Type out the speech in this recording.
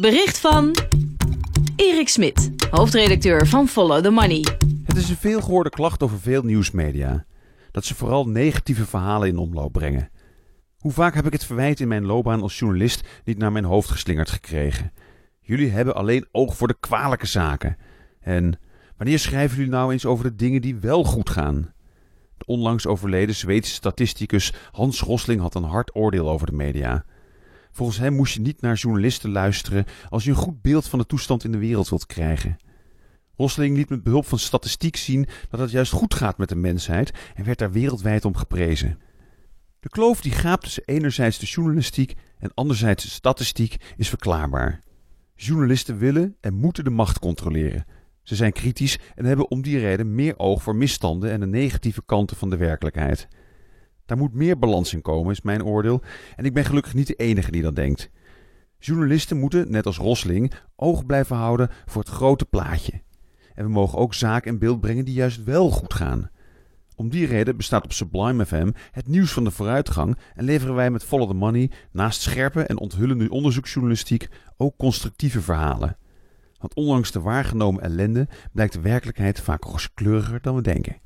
Bericht van Erik Smit, hoofdredacteur van Follow the Money. Het is een veelgehoorde klacht over veel nieuwsmedia. Dat ze vooral negatieve verhalen in omloop brengen. Hoe vaak heb ik het verwijt in mijn loopbaan als journalist niet naar mijn hoofd geslingerd gekregen? Jullie hebben alleen oog voor de kwalijke zaken. En wanneer schrijven jullie nou eens over de dingen die wel goed gaan? De onlangs overleden Zweedse statisticus Hans Rosling had een hard oordeel over de media. Volgens hem moest je niet naar journalisten luisteren als je een goed beeld van de toestand in de wereld wilt krijgen. Rosling liet met behulp van statistiek zien dat het juist goed gaat met de mensheid en werd daar wereldwijd om geprezen. De kloof die gaapt tussen enerzijds de journalistiek en anderzijds de statistiek is verklaarbaar. Journalisten willen en moeten de macht controleren. Ze zijn kritisch en hebben om die reden meer oog voor misstanden en de negatieve kanten van de werkelijkheid. Daar moet meer balans in komen, is mijn oordeel, en ik ben gelukkig niet de enige die dat denkt. Journalisten moeten, net als Rosling, oog blijven houden voor het grote plaatje. En we mogen ook zaken in beeld brengen die juist wel goed gaan. Om die reden bestaat op Sublime FM het nieuws van de vooruitgang en leveren wij met Follow the Money naast scherpe en onthullende onderzoeksjournalistiek ook constructieve verhalen. Want ondanks de waargenomen ellende blijkt de werkelijkheid vaak rooskleuriger dan we denken.